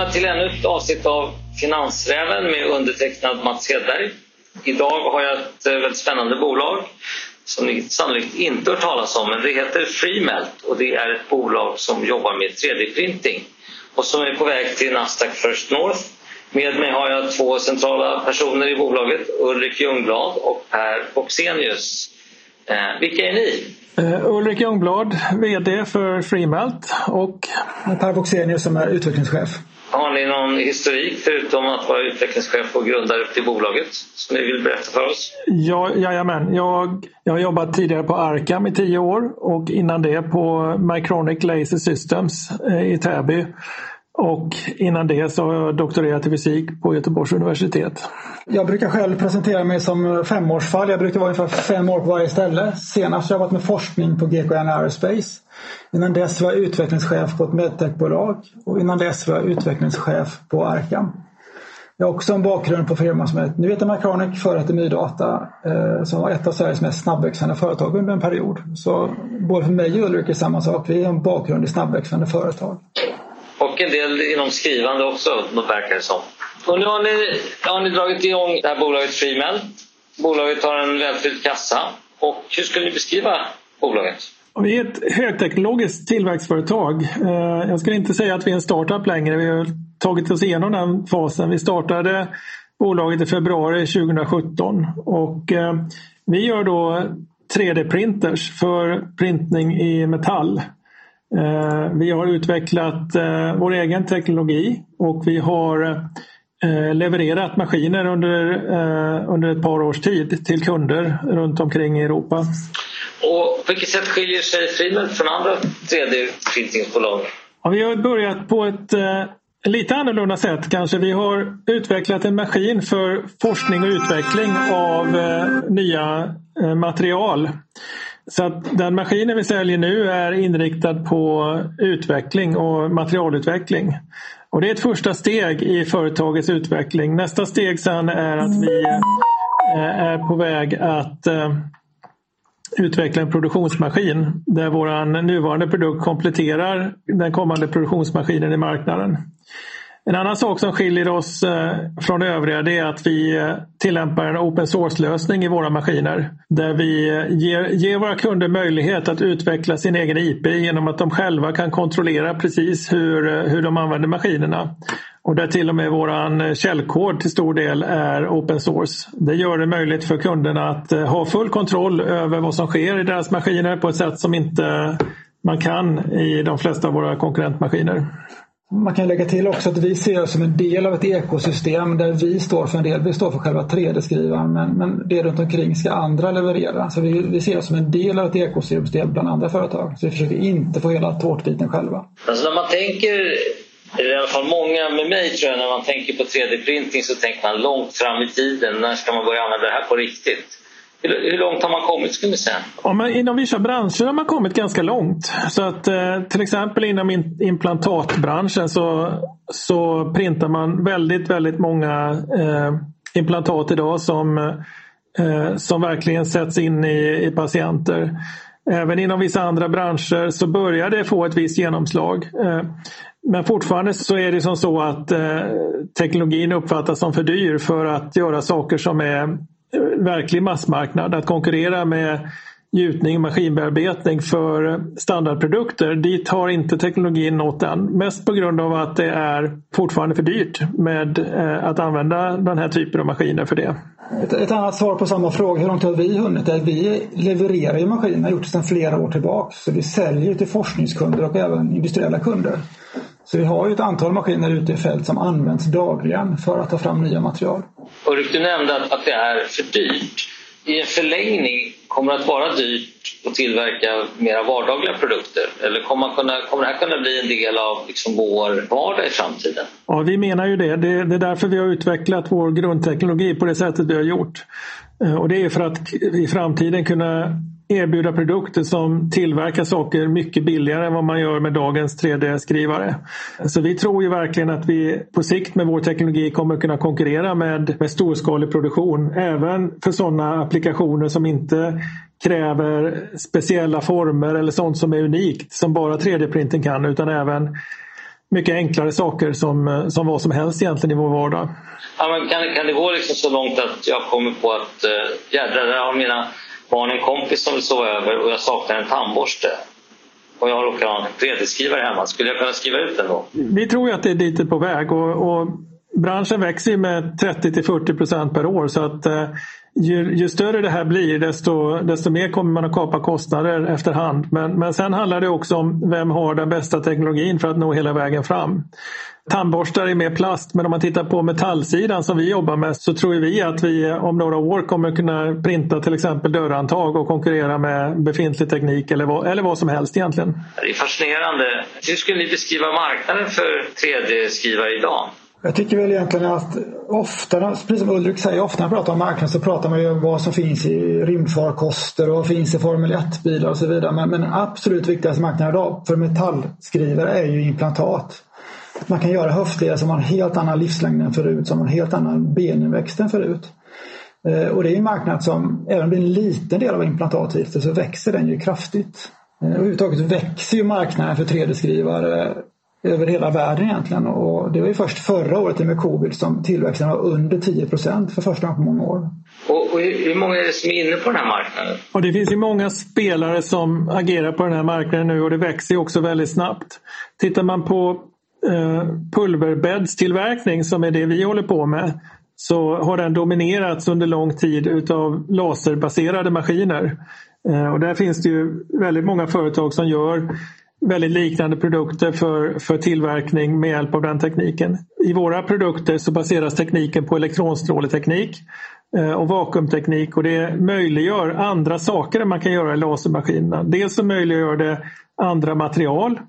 välkomna till ännu ett avsnitt av Finansräven med undertecknad Mats Hedberg. Idag har jag ett eh, väldigt spännande bolag som ni sannolikt inte hört talas om, men det heter Freemelt och det är ett bolag som jobbar med 3D-printing och som är på väg till Nasdaq First North. Med mig har jag två centrala personer i bolaget, Ulrik Ljungblad och Per Boxenius. Eh, vilka är ni? Uh, Ulrik Ljungblad, VD för Freemelt och Per Boxenius som är utvecklingschef. Har ni någon historik förutom att vara utvecklingschef och grundare till bolaget som ni vill berätta för oss? Ja, jajamän. Jag, jag har jobbat tidigare på Arcam i tio år och innan det på Micronic Laser Systems eh, i Täby. Och innan det så har jag doktorerat i fysik på Göteborgs universitet. Jag brukar själv presentera mig som femårsfall. Jag brukar vara ungefär fem år på varje ställe. Senast har jag varit med forskning på GKN Aerospace. Innan dess var jag utvecklingschef på ett medtechbolag och innan dess var jag utvecklingschef på Arcam. Jag har också en bakgrund på firman som heter, nu heter Micronic, före hette Mydata, eh, som var ett av Sveriges mest snabbväxande företag under en period. Så både för mig och Ulrik är samma sak, vi har en bakgrund i snabbväxande företag. Och en del inom skrivande också, verkar det som. Och nu har ni, har ni dragit igång det här bolaget Freemelt. Bolaget har en välfylld kassa. Och hur skulle ni beskriva bolaget? Vi är ett högteknologiskt tillväxtföretag. Eh, jag skulle inte säga att vi är en startup längre. Vi har tagit oss igenom den fasen. Vi startade bolaget i februari 2017 och eh, vi gör då 3D-printers för printning i metall. Eh, vi har utvecklat vår egen teknologi och vi har levererat maskiner under, under ett par års tid till kunder runt omkring i Europa. Och på vilket sätt skiljer sig Freemelt från andra 3D-printingsbolag? Ja, vi har börjat på ett eh, lite annorlunda sätt kanske. Vi har utvecklat en maskin för forskning och utveckling av eh, nya eh, material. Så att den maskinen vi säljer nu är inriktad på utveckling och materialutveckling. Och det är ett första steg i företagets utveckling. Nästa steg sen är att vi eh, är på väg att eh, utveckla en produktionsmaskin där vår nuvarande produkt kompletterar den kommande produktionsmaskinen i marknaden. En annan sak som skiljer oss från från övriga det är att vi eh, tillämpar en open source-lösning i våra maskiner. Där vi eh, ger, ger, våra kunder möjlighet att utveckla sin egen IP genom att de själva kan kontrollera precis hur, hur de använder maskinerna. Och där till och med våran källkod till stor del är open source. Det gör det möjligt för kunderna att ha full kontroll över vad som sker i deras maskiner på ett sätt som inte man kan i de flesta av våra konkurrentmaskiner. Man kan lägga till också att vi ser oss som en del av ett ekosystem där vi står för en del. Vi står för själva 3D-skrivaren men, men det runt omkring ska andra leverera. Så vi, vi ser oss som en del av ett ekosystem bland andra företag. Så vi försöker inte få hela tårtbiten själva. Alltså när man tänker, eller i alla fall många med mig tror jag, när man tänker på 3D-printing så tänker man långt fram i tiden. När ska man börja använda det här på riktigt? Hur långt har man kommit skulle ni säga? Ja, men inom vissa branscher har man kommit ganska långt. Så att, eh, till exempel inom implantatbranschen så, så printar man väldigt, väldigt många eh, implantat idag som, eh, som verkligen sätts in i, i patienter. Även inom vissa andra branscher så börjar det få ett visst genomslag. Eh, men fortfarande så är det som så att eh, teknologin uppfattas som för dyr för att göra saker som är verklig massmarknad. Att konkurrera med gjutning och maskinbearbetning för standardprodukter. Dit har inte teknologin nått än. Mest på grund av att det är fortfarande för dyrt med eh, att använda den här typen av maskiner för det. Ett, ett annat svar på samma fråga, hur långt har vi hunnit? Är vi levererar ju maskiner, har gjort det sedan flera år tillbaka. Så vi säljer till forskningskunder och även industriella kunder. Så vi har ju ett antal maskiner ute i fält som används dagligen för att ta fram nya material. Ulrik, du nämnde att, att det är för dyrt. I en förlängning, kommer det att vara dyrt att tillverka mera vardagliga produkter? Eller kommer, man kunna, kommer det här kunna bli en del av liksom vår vardag i framtiden? Ja, vi menar ju det. det. Det är därför vi har utvecklat vår grundteknologi på det sättet vi har gjort. Eh, och det är för att i framtiden kunna erbjuda produkter som tillverkar saker mycket billigare än vad man gör med dagens 3D-skrivare. Så vi tror ju verkligen att vi på sikt med vår teknologi kommer kunna konkurrera med, med storskalig produktion. Även för sådana applikationer som inte kräver speciella former eller sånt som är unikt som bara 3D-printen kan utan även mycket enklare saker som, som vad som helst egentligen i vår vardag. Ja, men kan, kan det gå liksom så långt att jag kommer på att äh, jädrar, där har mina barn en kompis som vill sova över och jag saknar en tandborste och jag råkar ha en 3D-skrivare hemma. Skulle jag kunna skriva ut den då? Vi tror ju att det är dit på väg och, och branschen växer med 30 till 40 procent per år så att eh, ju, ju, större det här blir desto, desto mer kommer man att kapa kostnader efterhand. Men, men sen handlar det också om vem har den bästa teknologin för att nå hela vägen fram. Tandborstar är mer plast men om man tittar på metallsidan som vi jobbar med så tror vi att vi om några år kommer kunna printa till exempel dörrhandtag och konkurrera med befintlig teknik eller vad, eller vad som helst egentligen. Det är fascinerande. Hur skulle ni beskriva marknaden för 3D-skrivare idag? Jag tycker väl egentligen att ofta, precis som Ulrik säger, ofta när man pratar om marknaden så pratar man ju om vad som finns i rymdfarkoster och vad finns i Formel 1-bilar och så vidare. Men, men den absolut viktigaste marknaden idag för metallskrivare är ju implantat. Man kan göra höftleder som har en helt annan livslängd än förut, som har en helt annan beninväxt än förut. Eh, och det är en marknad som, även om det är en liten del av implantat hittills, så växer den ju kraftigt. Eh, överhuvudtaget växer ju marknaden för 3D-skrivare över hela världen egentligen. Och det var ju först förra året med covid som tillväxten var under 10 procent för första gången på många år. Och, och hur många är det som är inne på den här marknaden? Och det finns ju många spelare som agerar på den här marknaden nu och det växer också väldigt snabbt. Tittar man på eh, pulverbäddstillverkning som är det vi håller på med så har den dominerats under lång tid utav laserbaserade maskiner. Eh, och där finns det ju väldigt många företag som gör väldigt liknande produkter för, för tillverkning med hjälp av den tekniken. I våra produkter så baseras tekniken på elektronstråleteknik eh, och vakuumteknik och det möjliggör andra saker än man kan göra i lasermaskinerna. Dels så möjliggör det andra material,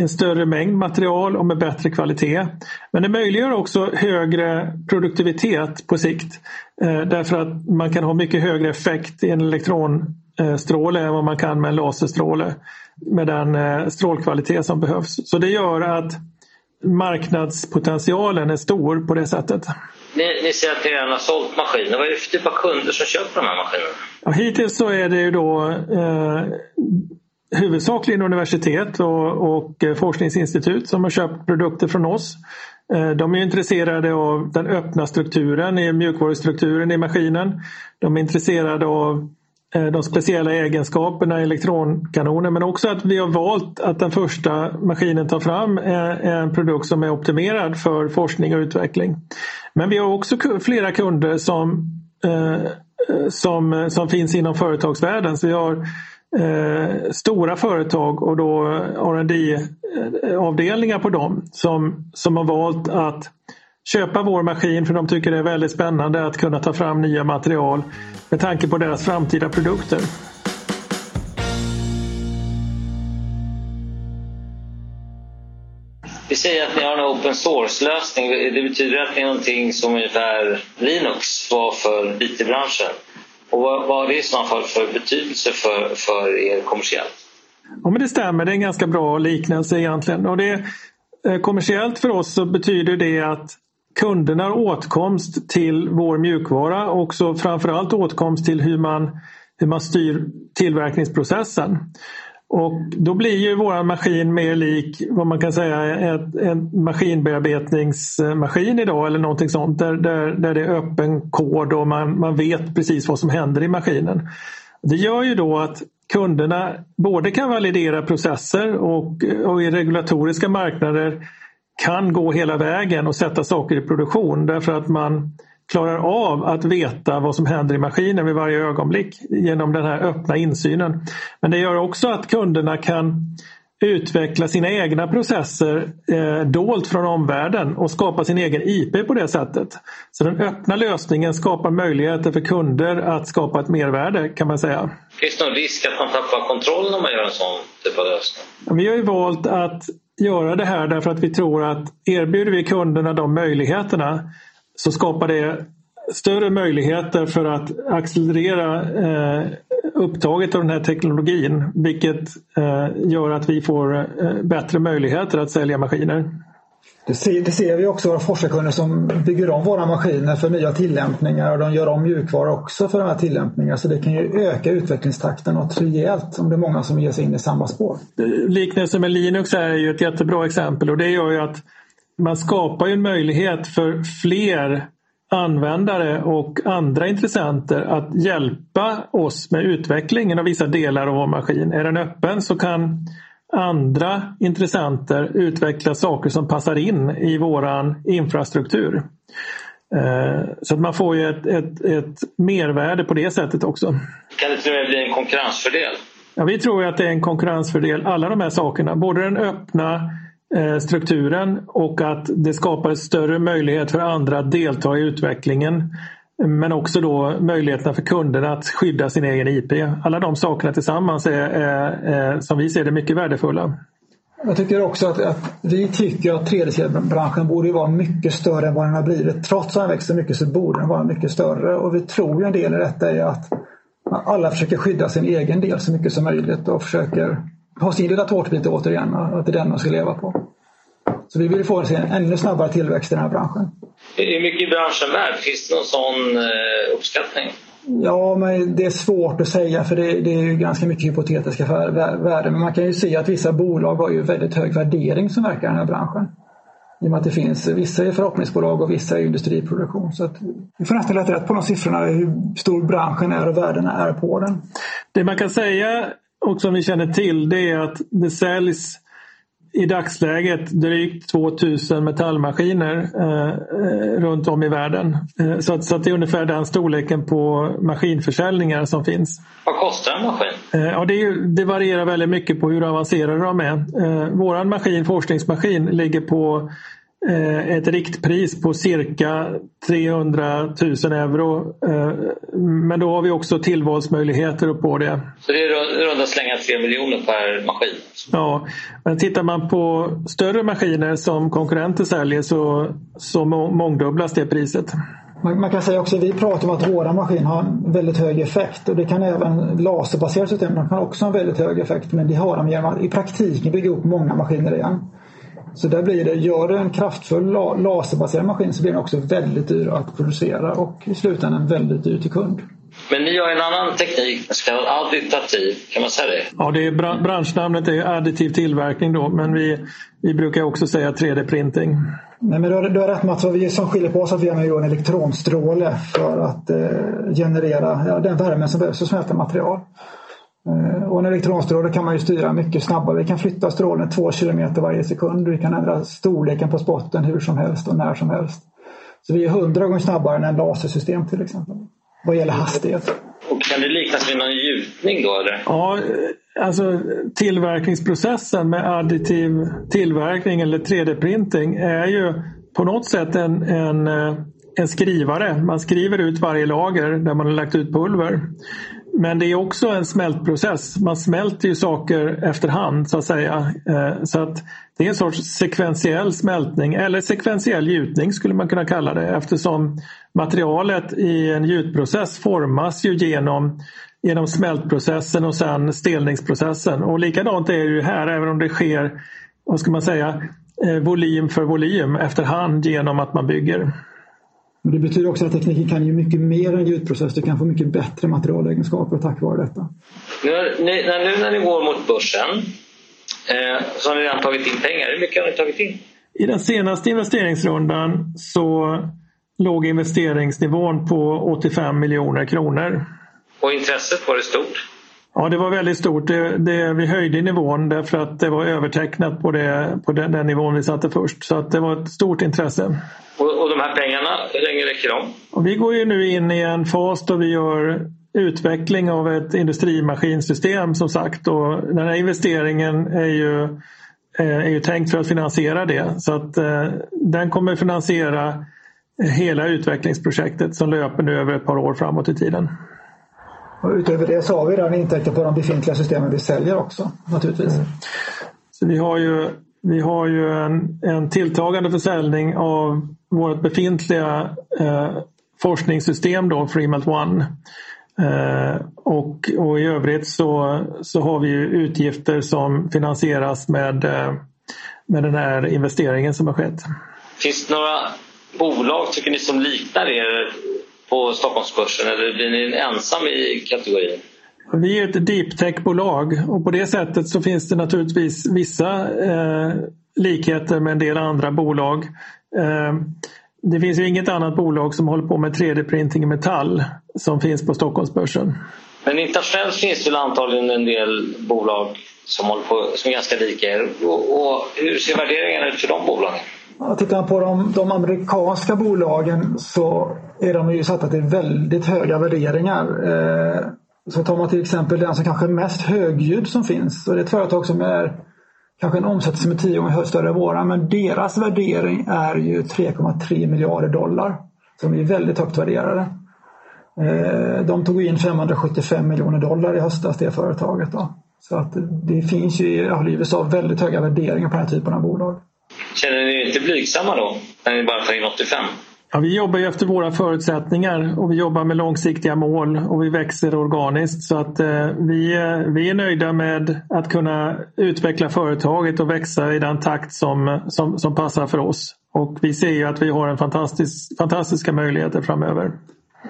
en större mängd material och med bättre kvalitet. Men det möjliggör också högre produktivitet på sikt eh, därför att man kan ha mycket högre effekt i en elektron elektronstråle än vad man kan med en laserstråle med den eh, strålkvalitet som behövs. Så det gör att marknadspotentialen är stor på det sättet. Ni, ni säger att ni redan har sålt maskiner. Vad är det för typ av kunder som köper de här maskinerna? Ja, hittills så är det ju då eh, huvudsakligen universitet och, och forskningsinstitut som har köpt produkter från oss. Eh, de är intresserade av den öppna strukturen, i mjukvarustrukturen i maskinen. De är intresserade av Eh, Eh, de speciella egenskaperna i elektronkanoner men också att vi har valt att den första maskinen tar fram eh, en produkt som är optimerad för forskning och utveckling. Men vi har också flera kunder som, eh, som, som finns inom företagsvärlden. Så vi har eh, stora företag och då R&D avdelningar på dem som, som har valt att köpa vår maskin för de tycker det är väldigt spännande att kunna ta fram nya material med tanke på deras framtida produkter. Vi säger att ni har en open source-lösning. Det betyder att ni är någonting som ungefär Linux var för IT-branschen. Och vad, vad har det i så fall för betydelse för, för er kommersiellt? Ja, men det stämmer, det är en ganska bra liknelse egentligen. Och det, eh, kommersiellt för oss så betyder det att kunderna har åtkomst till vår mjukvara och så framförallt åtkomst till hur man, hur man styr tillverkningsprocessen. Och då blir ju vår maskin mer lik vad man kan säga en maskinbearbetningsmaskin idag eller någonting sånt där, där, där det är öppen kod och man, man vet precis vad som händer i maskinen. Det gör ju då att kunderna både kan validera processer och, och i regulatoriska marknader kan gå hela vägen och sätta saker i produktion därför att man klarar av att veta vad som händer i maskinen vid varje ögonblick genom den här öppna insynen. Men det gör också att kunderna kan utveckla sina egna processer eh, dolt från omvärlden och skapa sin egen IP på det sättet. Så den öppna lösningen skapar möjligheter för kunder att skapa ett mervärde kan man säga. Finns det någon risk att man tappar kontrollen om man gör en sån typ av lösning? Vi har ju valt att göra det här därför att vi tror att erbjuder vi kunderna de möjligheterna så skapar det större möjligheter för att accelerera eh, upptaget av den här teknologin vilket eh, gör att vi får eh, bättre möjligheter att sälja maskiner. Det ser, det ser vi också våra forskarkunder som bygger om våra maskiner för nya tillämpningar och de gör om mjukvara också för de här tillämpningarna. Så det kan ju öka utvecklingstakten något rejält om det är många som ger sig in i samma spår. Liknelsen med Linux är ju ett jättebra exempel och det gör ju att man skapar en möjlighet för fler användare och andra intressenter att hjälpa oss med utvecklingen av vissa delar av vår maskin. Är den öppen så kan andra intressenter utveckla saker som passar in i våran infrastruktur. Eh, så att man får ju ett, ett, ett mervärde på det sättet också. Kan det till och med bli en konkurrensfördel? Ja, vi tror att det är en konkurrensfördel, alla de här sakerna. Både den öppna Eh, strukturen och att det skapar större möjlighet för andra att delta i utvecklingen. Men också då möjligheterna för kunderna att skydda sin egen IP. Alla de sakerna tillsammans är, är, är som vi ser det mycket värdefulla. Jag tycker också att, att vi tycker att 3D-branschen borde vara mycket större än vad den har blivit. Trots att den växer mycket så borde den vara mycket större och vi tror ju en del i detta är att alla försöker skydda sin egen del så mycket som möjligt och försöker ha sin lilla tårtbit återigen att det är den man ska leva på. Så vi vill få en ännu snabbare tillväxt i den här branschen. Hur mycket är branschen värd? Finns det någon sån eh, uppskattning? Ja, men det är svårt att säga för det, det är ju ganska mycket hypotetiska värden. Men man kan ju se att vissa bolag har ju väldigt hög värdering som verkar i den här branschen. I och med att det finns vissa är förhoppningsbolag och vissa är industriproduktion. Så att vi får nästan leta rätt på de siffrorna, hur stor branschen är och värdena är på den. Det man kan säga och som vi känner till det är att det säljs i dagsläget drygt 2000 metallmaskiner eh, runt om i världen. Eh, så, att, så att det är ungefär den storleken på maskinförsäljningar som finns. Vad kostar en maskin? Eh, ja, det, är, det, varierar väldigt mycket på hur avancerade de är. Eh, våran maskin, forskningsmaskin, ligger på ett riktpris på cirka 300 000 euro. Eh, men då har vi också tillvalsmöjligheter på det. Så det är runda slänga 3 miljoner per maskin? Ja, men tittar man på större maskiner som konkurrenter säljer så, så mångdubblas det priset. Man, man, kan säga också att vi pratar om att våra maskiner har en väldigt hög effekt och det kan även laserbaserade system de kan också ha en väldigt hög effekt men det har de genom att i praktiken bygga upp många maskiner igen. Så där blir det, gör du en kraftfull laserbaserad maskin så blir den också väldigt dyr att producera och i slutändan väldigt dyr till kund. Men ni har en annan teknik, så kallad additiv, kan man säga det? Ja, det är branschnamnet är additiv tillverkning då, men vi, vi brukar också säga 3D-printing. Nej, men du har, du har rätt Mats, vi som skiljer på oss att vi har en elektronstråle för att eh, generera ja, den värme som behövs för att smälta material. Eh, och en elektronstråle kan man ju styra mycket snabbare. Vi kan flytta strålen två kilometer varje sekund. Vi kan ändra storleken på spotten hur som helst och när som helst. Så vi är hundra gånger snabbare än en lasersystem till exempel. Vad gäller hastighet. Och kan det liknas vid någon gjutning då eller? Ja, alltså tillverkningsprocessen med additiv tillverkning eller 3D-printing är ju på något sätt en, en, eh, en skrivare. Man skriver ut varje lager där man har lagt ut pulver. Men det är också en smältprocess. Man smälter ju saker efterhand så att säga. Eh, så att det är en sorts sekventiell smältning eller sekventiell gjutning skulle man kunna kalla det eftersom materialet i en gjutprocess formas ju genom, genom smältprocessen och sen stelningsprocessen. Och likadant är det ju här även om det sker, vad ska man säga, eh, volym för volym efterhand genom att man bygger. Men det betyder också att tekniken kan ju mycket mer än ljudprocess. Du kan få mycket bättre materialegenskaper tack vare detta. Nu, nu, nu när ni går mot börsen eh, så har ni redan tagit in pengar. Hur mycket har ni tagit in? I den senaste investeringsrundan så låg investeringsnivån på 85 miljoner kronor. Och intresset, var det stort? Ja, det var väldigt stort. Det, det, vi höjde nivån därför att det var övertecknat på, det, på den, den nivån vi satte först. Så att det var ett stort intresse. Och, och de här pengarna, hur länge räcker de? Och vi går ju nu in i en fas då vi gör utveckling av ett industrimaskinsystem som sagt. Och den här investeringen är ju, eh, är ju tänkt för att finansiera det. Så att eh, den kommer finansiera hela utvecklingsprojektet som löper nu över ett par år framåt i tiden. Och utöver det så har vi redan intäkter på de befintliga systemen vi säljer också naturligtvis. Mm. Så vi har ju, vi har ju en, en tilltagande försäljning av vårt befintliga eh, forskningssystem då, Freemelt One. Eh, och, och, i övrigt så, så har vi utgifter som finansieras med, eh, med den här investeringen som har skett. Finns det några bolag tycker ni som liknar er på Stockholmsbörsen eller blir ni ensam i kategorin? Vi är ett deep tech-bolag och på det sättet så finns det naturligtvis vissa eh, likheter med en del andra bolag. Eh, det finns ju inget annat bolag som håller på med 3D-printing i metall som finns på Stockholmsbörsen. Men internationellt finns det antagligen en del bolag som, håller på, som är ganska lika er. Och, och hur ser värderingarna ut för de bolagen? Tittar man på de, de, amerikanska bolagen så är de ju satta till väldigt höga värderingar. Eh, så tar man till exempel den som kanske är mest högljudd som finns. Och det är ett företag som är kanske en omsättning som är tio gånger större än våra. Men deras värdering är ju 3,3 miljarder dollar. Så de är väldigt högt värderade. Eh, de tog in 575 miljoner dollar i höstas, det företaget. Då. Så att det finns ju i USA väldigt höga värderingar på den här typen av bolag. Känner ni er inte blygsamma då, när ni bara tar in 85? Ja, vi jobbar ju efter våra förutsättningar och vi jobbar med långsiktiga mål och vi växer organiskt. Så att eh, vi, vi är nöjda med att kunna utveckla företaget och växa i den takt som, som, som passar för oss. Och vi ser ju att vi har en fantastisk, fantastiska möjligheter framöver.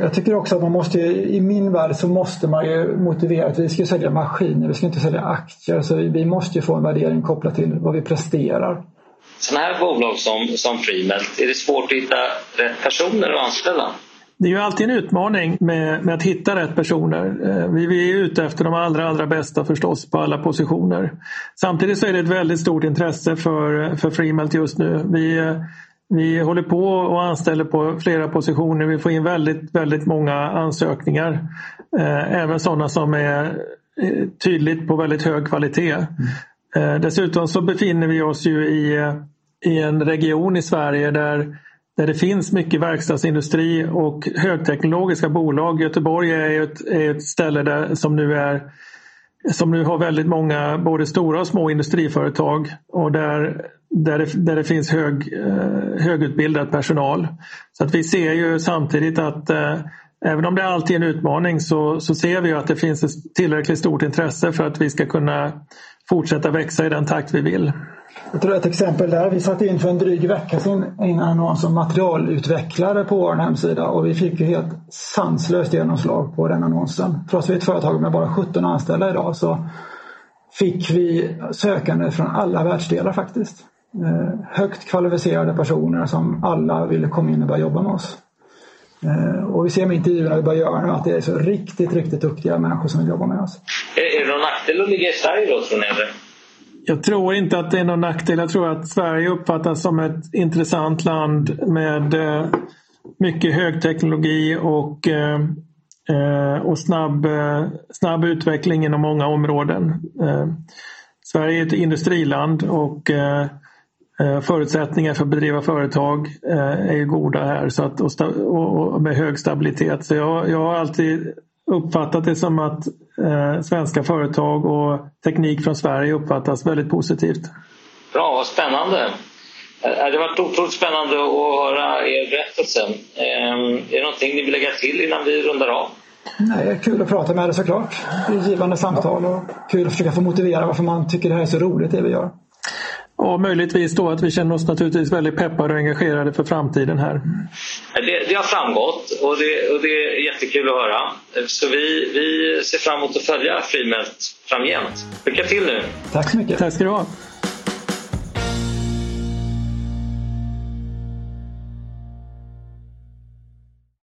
Jag tycker också att man måste, i min värld så måste man ju motivera att vi ska sälja maskiner, vi ska inte sälja aktier. Så vi måste ju få en värdering kopplat till vad vi presterar. Sådana här bolag som, som Freemelt, är det svårt att hitta rätt personer att anställa? Det är ju alltid en utmaning med, med att hitta rätt personer. Eh, vi, vi är ute efter de allra, allra bästa förstås på alla positioner. Samtidigt så är det ett väldigt stort intresse för, för Freemelt just nu. Vi, vi håller på och anställer på flera positioner. Vi får in väldigt, väldigt många ansökningar. Eh, även sådana som är eh, tydligt på väldigt hög kvalitet. Eh, dessutom så befinner vi oss ju i, eh, i en region i Sverige där där det finns mycket verkstadsindustri och högteknologiska bolag. Göteborg är ett, är ett ställe där, som, nu är, som nu har väldigt många både stora och små industriföretag och där, där, det, där det finns hög, eh, högutbildad personal. Så att vi ser ju samtidigt att även om det alltid är en utmaning så, så ser vi att det finns ett tillräckligt stort intresse för att vi ska kunna fortsätta växa i den takt vi vill. Jag tror ett exempel där. Vi satte in för en dryg vecka sedan en annons som materialutvecklare på vår hemsida och vi fick ju helt sanslöst genomslag på den annonsen. Trots att vi är ett företag med bara 17 anställda idag så fick vi sökande från alla världsdelar faktiskt. Eh, högt kvalificerade personer som alla ville komma in och börja jobba med oss. Eh, och vi ser med intervjuerna vi börjar göra nu att det är så riktigt, riktigt duktiga människor som vill jobba med oss. Är det någon nackdel att ligga i Sverige då tror ni? Jag tror inte att det är någon nackdel. Jag tror att Sverige uppfattas som ett intressant land med eh, mycket högteknologi och, eh, och snabb, snabb utveckling inom många områden. Sverige är ett industriland och förutsättningar för att bedriva företag är ju goda här så att, och, med hög stabilitet. Så jag, jag har alltid uppfattat det som att eh, svenska företag och teknik från Sverige uppfattas väldigt positivt. Bra, vad spännande! Eh, det har varit otroligt spännande att höra er berättelse. Eh, är det någonting ni vill lägga till innan vi rundar av? Nej, är kul att prata med er såklart. Det är givande samtal och kul att försöka få motivera varför man tycker det här är så roligt det vi gör. Och möjligtvis då att vi känner oss naturligtvis väldigt peppade och engagerade för framtiden här. Det, det har framgått och det, och det, är jättekul att höra. Så vi, vi ser fram emot att följa Freemelt framgent. Lycka till nu! Tack så mycket! Tack ska du ha!